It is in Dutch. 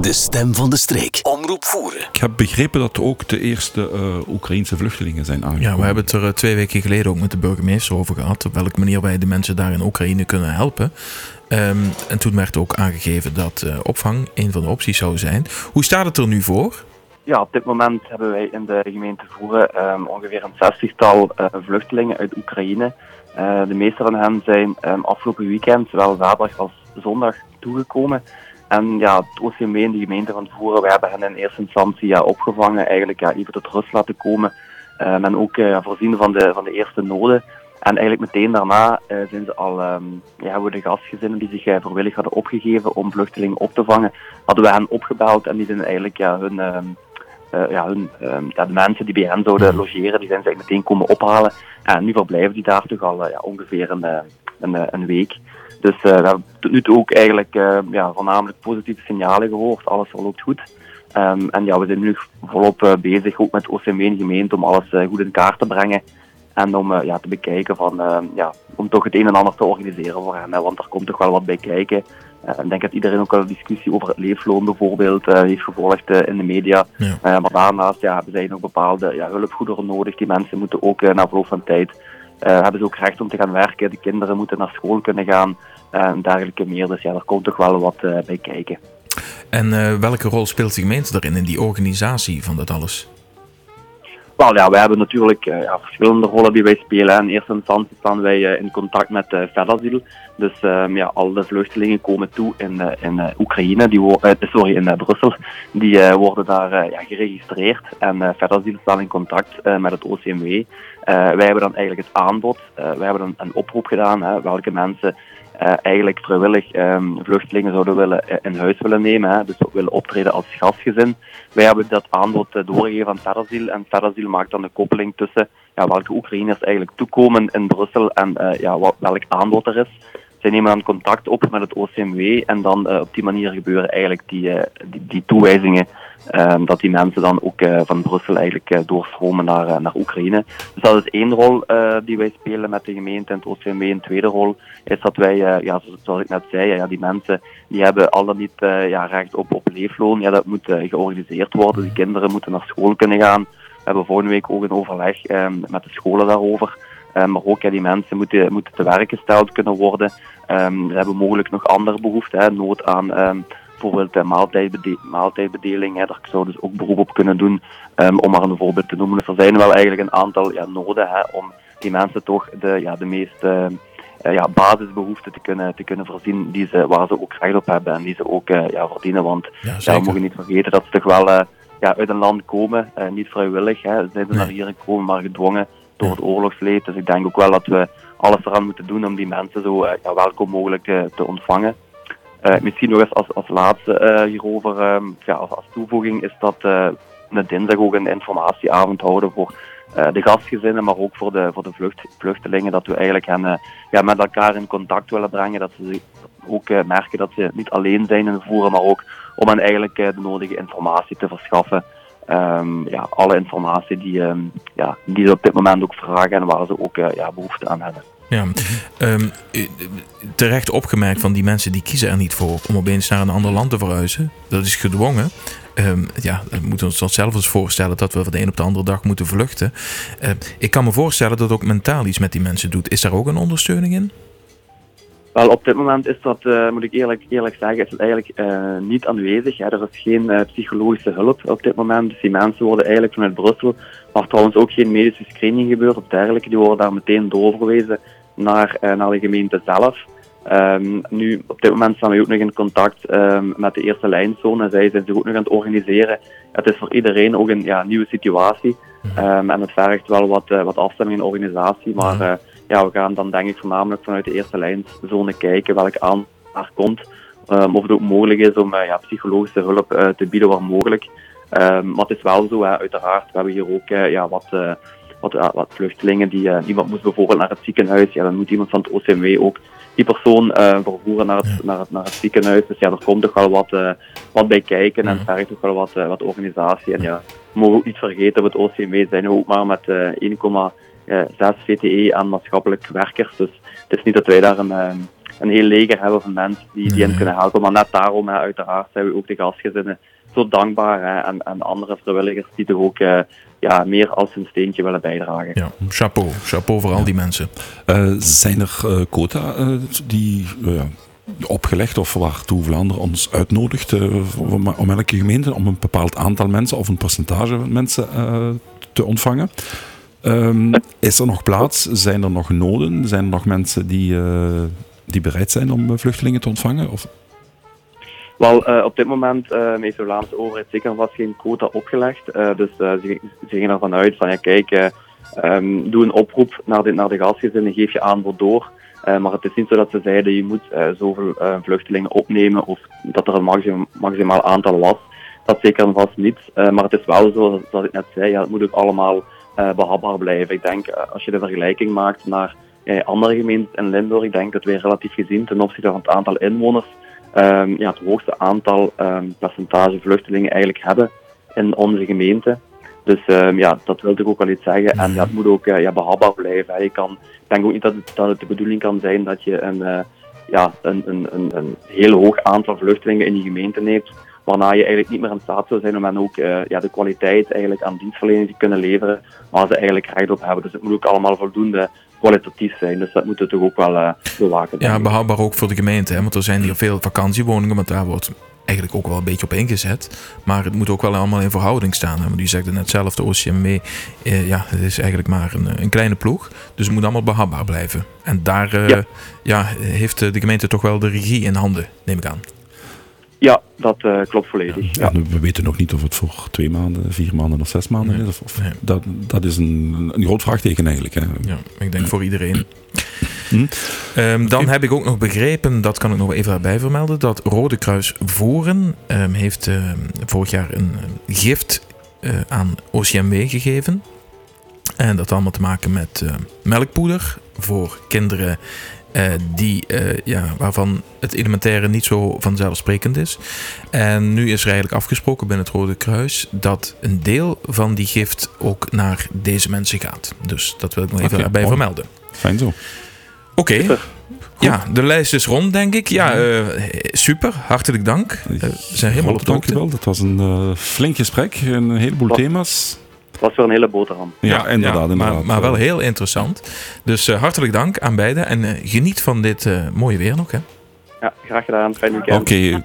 De stem van de streek. Omroep voeren. Ik heb begrepen dat ook de eerste uh, Oekraïnse vluchtelingen zijn aangekomen. Ja, we hebben het er uh, twee weken geleden ook met de burgemeester over gehad. Op welke manier wij de mensen daar in Oekraïne kunnen helpen. Um, en toen werd ook aangegeven dat uh, opvang een van de opties zou zijn. Hoe staat het er nu voor? Ja, op dit moment hebben wij in de gemeente Voeren um, ongeveer een zestigtal vluchtelingen uit Oekraïne. de meeste van hen zijn um, afgelopen weekend, zowel zaterdag als zondag, toegekomen. En ja, het OCMW en de gemeente van Voeren, we hebben hen in eerste instantie ja, opgevangen, eigenlijk ja, even tot rust laten komen. Um, en ook uh, voorzien van de, van de eerste noden. En eigenlijk meteen daarna uh, zijn ze al, um, ja, hebben we de gastgezinnen die zich uh, vrijwillig hadden opgegeven om vluchtelingen op te vangen, hadden we hen opgebeld en die zijn eigenlijk ja, hun, um, ja, hun, ja, de mensen die bij hen zouden logeren, die zijn ze eigenlijk meteen komen ophalen. En nu verblijven die daar toch al ja, ongeveer een, een, een week. Dus uh, we hebben tot nu toe ook eigenlijk uh, ja, voornamelijk positieve signalen gehoord. Alles verloopt goed. Um, en ja, we zijn nu volop uh, bezig, ook met OCMW en gemeente, om alles goed in kaart te brengen. En om ja, te bekijken van, ehm, ja, om toch het een en ander te organiseren voor hen. Hè, want er komt toch wel wat bij kijken. ik denk dat iedereen ook wel een discussie over het leefloon bijvoorbeeld heeft gevolgd in de media. Ja. maar daarnaast ja, hebben zij nog bepaalde ja, hulpgoederen nodig. Die mensen moeten ook na verloop van tijd hebben ze ook recht om te gaan werken. De kinderen moeten naar school kunnen gaan uh, en dergelijke meer. Dus ja, daar komt toch wel wat uh, bij kijken. En welke rol speelt de gemeente daarin, in die organisatie van dat alles? Wel ja, wij hebben natuurlijk uh, ja, verschillende rollen die wij spelen. In eerste instantie staan wij uh, in contact met uh. Dus um, ja, al de vluchtelingen komen toe in, in Oekraïne, die sorry, in Brussel. Die worden daar ja, geregistreerd. En Fedasiel staat in contact met het OCMW. wij hebben dan eigenlijk het aanbod. wij hebben dan een oproep gedaan, hè, welke mensen uh, eigenlijk vrijwillig um, vluchtelingen zouden willen uh, in huis willen nemen. Dus willen optreden als gastgezin. Wij hebben dat aanbod uh, doorgegeven aan Terrasiel. En Terrasiel maakt dan de koppeling tussen ja, welke Oekraïners eigenlijk toekomen in Brussel en ja, welk aanbod er is. Zij nemen dan contact op met het OCMW en dan op die manier gebeuren eigenlijk die, die, die toewijzingen Um, dat die mensen dan ook uh, van Brussel eigenlijk doorstromen naar, naar Oekraïne. Dus dat is één rol die wij spelen met de gemeente en het OCMW. Een tweede rol is dat wij, ja, zoals ik net zei, ja, die mensen die hebben al dan niet ja, recht op, op leefloon. Ja, dat moet georganiseerd worden. Die kinderen moeten naar school kunnen gaan. We hebben volgende week ook een overleg um, met de scholen daarover. Um, maar ook ja, die mensen moeten, moeten te werk gesteld kunnen worden. Um, we hebben mogelijk nog andere behoeften, hè, nood aan um, bijvoorbeeld uh, maaltijdbede maaltijdbedeling. Hè, daar zou dus ook beroep op kunnen doen, um, om maar een voorbeeld te noemen. Dus er zijn wel eigenlijk een aantal ja, noden hè, om die mensen toch de, ja, de meest uh, ja, basisbehoeften te kunnen, te kunnen voorzien die ze, waar ze ook recht op hebben en die ze ook uh, ja, verdienen. Want ja, we mogen niet vergeten dat ze toch wel ja, uit een land komen, niet vrijwillig. Hè. Ze zijn nee. naar hier gekomen, maar gedwongen door het oorlogsleed. Dus ik denk ook wel dat we alles eraan moeten doen om die mensen zo ja, welkom mogelijk te, ontvangen. Uh, misschien nog eens als, als laatste uh, hierover, um, ja, als, toevoeging, is dat we dinsdag ook een informatieavond houden voor de gastgezinnen, maar ook voor de, voor de vlucht, vluchtelingen. Dat we eigenlijk hen ja, met elkaar in contact willen brengen. Dat ze ook merken dat ze niet alleen zijn in voeren, maar ook om hen eigenlijk de nodige informatie te verschaffen. Um, ja, alle informatie die, um, ja, die ze op dit moment ook vragen en waar ze ook ja, behoefte aan hebben. Ja, um, terecht opgemerkt van die mensen die kiezen er niet voor om opeens naar een ander land te verhuizen. Dat is gedwongen. Um, ja, we moeten ons dat zelf eens voorstellen dat we van de een op de andere dag moeten vluchten. Ik kan me voorstellen dat ook mentaal iets met die mensen doet. Is daar ook een ondersteuning in? Wel, op dit moment is dat, uh, moet ik eerlijk, eerlijk zeggen, is het eigenlijk uh, niet aanwezig. Hè. Er is geen uh, psychologische hulp op dit moment. Dus die mensen worden eigenlijk vanuit Brussel, waar trouwens ook geen medische screening gebeurt of dergelijke, die worden daar meteen doorverwezen naar, naar de gemeente zelf. Um, nu, op dit moment staan we ook nog in contact um, met de eerste lijnzone. Zij zijn zich ook nog aan het organiseren. Het is voor iedereen ook een ja, nieuwe situatie. Um, en het vergt wel wat, wat afstemming in de organisatie. Maar uh, ja, we gaan dan denk ik voornamelijk vanuit de eerste lijnzone kijken welke aan daar komt. Um, of het ook mogelijk is om uh, ja, psychologische hulp uh, te bieden waar mogelijk. Um, maar het is wel zo, hè, uiteraard. We hebben hier ook uh, ja, wat wat, wat vluchtelingen die iemand moest bijvoorbeeld naar het ziekenhuis, ja, dan moet iemand van het OCMW ook die persoon uh, vervoeren naar het, ja. naar, het, naar het ziekenhuis. Dus ja, er komt toch wel wat, wat bij kijken en vergt toch wel wat, wat organisatie. En ja, we mogen ook niet vergeten, dat het OCMW zijn ook maar met 1,6 VTE aan maatschappelijk werkers. Dus het is niet dat wij daar een, een heel leger hebben van mensen die, die Nee. hen kunnen helpen. Maar net daarom, hè, uiteraard, zijn we ook de gastgezinnen zo dankbaar. Hè, en, en andere vrijwilligers die toch ook eh, ja, meer als hun steentje willen bijdragen. Ja, chapeau. Chapeau voor al die mensen. Eh, zijn er eh, quota eh, die eh, opgelegd of waartoe Vlaanderen ons uitnodigt eh, om, om elke gemeente om een bepaald aantal mensen of een percentage mensen eh, te ontvangen? Ehm, is er nog plaats? Zijn er nog noden? Zijn er nog mensen die, eh, die bereid zijn om eh, vluchtelingen te ontvangen? Of, Wel, eh, op dit moment eh, heeft de Vlaamse overheid zeker vast geen quota opgelegd. Dus ze, ze gingen ervan uit van, ja kijk, eh, ehm, doe een oproep naar de, naar de gastgezinnen, geef je aanbod door. Maar het is niet zo dat ze zeiden, je moet zoveel vluchtelingen opnemen of dat er een maxim, maximaal aantal was. Dat zeker en vast niet. Maar het is wel zo, zoals ik net zei, ja, het moet ook allemaal behapbaar blijven. Ik denk, eh, als je de vergelijking maakt naar eh, andere gemeenten in Limburg, ik denk dat wij relatief gezien ten opzichte van het aantal inwoners ehm, ja, het hoogste aantal ehm, percentage vluchtelingen eigenlijk hebben in onze gemeente. Dus ehm, ja, dat wil ik ook wel iets zeggen. En het moet ook eh, ja, behapbaar blijven. Je kan, ik denk ook niet dat het, dat de bedoeling kan zijn dat je een, eh, ja, een, een, een, een heel hoog aantal vluchtelingen in die gemeente neemt, waarna je eigenlijk niet meer in staat zou zijn om hen ook eh, ja, de kwaliteit eigenlijk aan dienstverlening te kunnen leveren waar ze eigenlijk recht op hebben. Dus het moet ook allemaal voldoende kwalitatief zijn. Dus dat moeten we toch ook wel eh, bewaken. Ja, ik. behapbaar ook voor de gemeente. Hè? Want er zijn hier veel vakantiewoningen, want daar wordt eigenlijk ook wel een beetje op ingezet. Maar het moet ook wel allemaal in verhouding staan. Hè? Want u zegt net zelf, de OCMW, eh, ja, het is eigenlijk maar een, een kleine ploeg. Dus het moet allemaal behapbaar blijven. En daar eh, ja. Ja. heeft de gemeente toch wel de regie in handen, neem ik aan. Ja, dat eh, klopt volledig. Ja. We weten nog niet of het voor twee maanden, vier maanden of zes maanden Nee. is. Of, of- Nee. dat, dat is een, een groot vraagteken eigenlijk. Hè. Ja, ik denk voor iedereen. Hm. Ehm, dan heb ik ook nog begrepen, dat kan ik nog even erbij vermelden, dat Rode Kruis Voeren ehm, heeft ehm, vorig jaar een gift eh, aan OCMW gegeven. En dat had allemaal te maken met eh, melkpoeder voor kinderen eh, die, eh, ja, waarvan het elementaire niet zo vanzelfsprekend is. En nu is er eigenlijk afgesproken binnen het Rode Kruis dat een deel van die gift ook naar deze mensen gaat. Dus dat wil ik nog even mooi. vermelden. Fijn zo. Oké. Ja, de lijst is rond, denk ik. Ja, eh, super. Hartelijk dank. We zijn helemaal op de hoogte. dankjewel. Dat was een eh, flink gesprek. Een heleboel Wat? thema's. Dat was weer een hele boterham. Ja, inderdaad. maar, inderdaad. maar wel heel interessant. Dus eh, hartelijk dank aan beiden. En eh, geniet van dit eh, mooie weer nog. Hè. Ja, graag gedaan. Fijn weekend. Oké,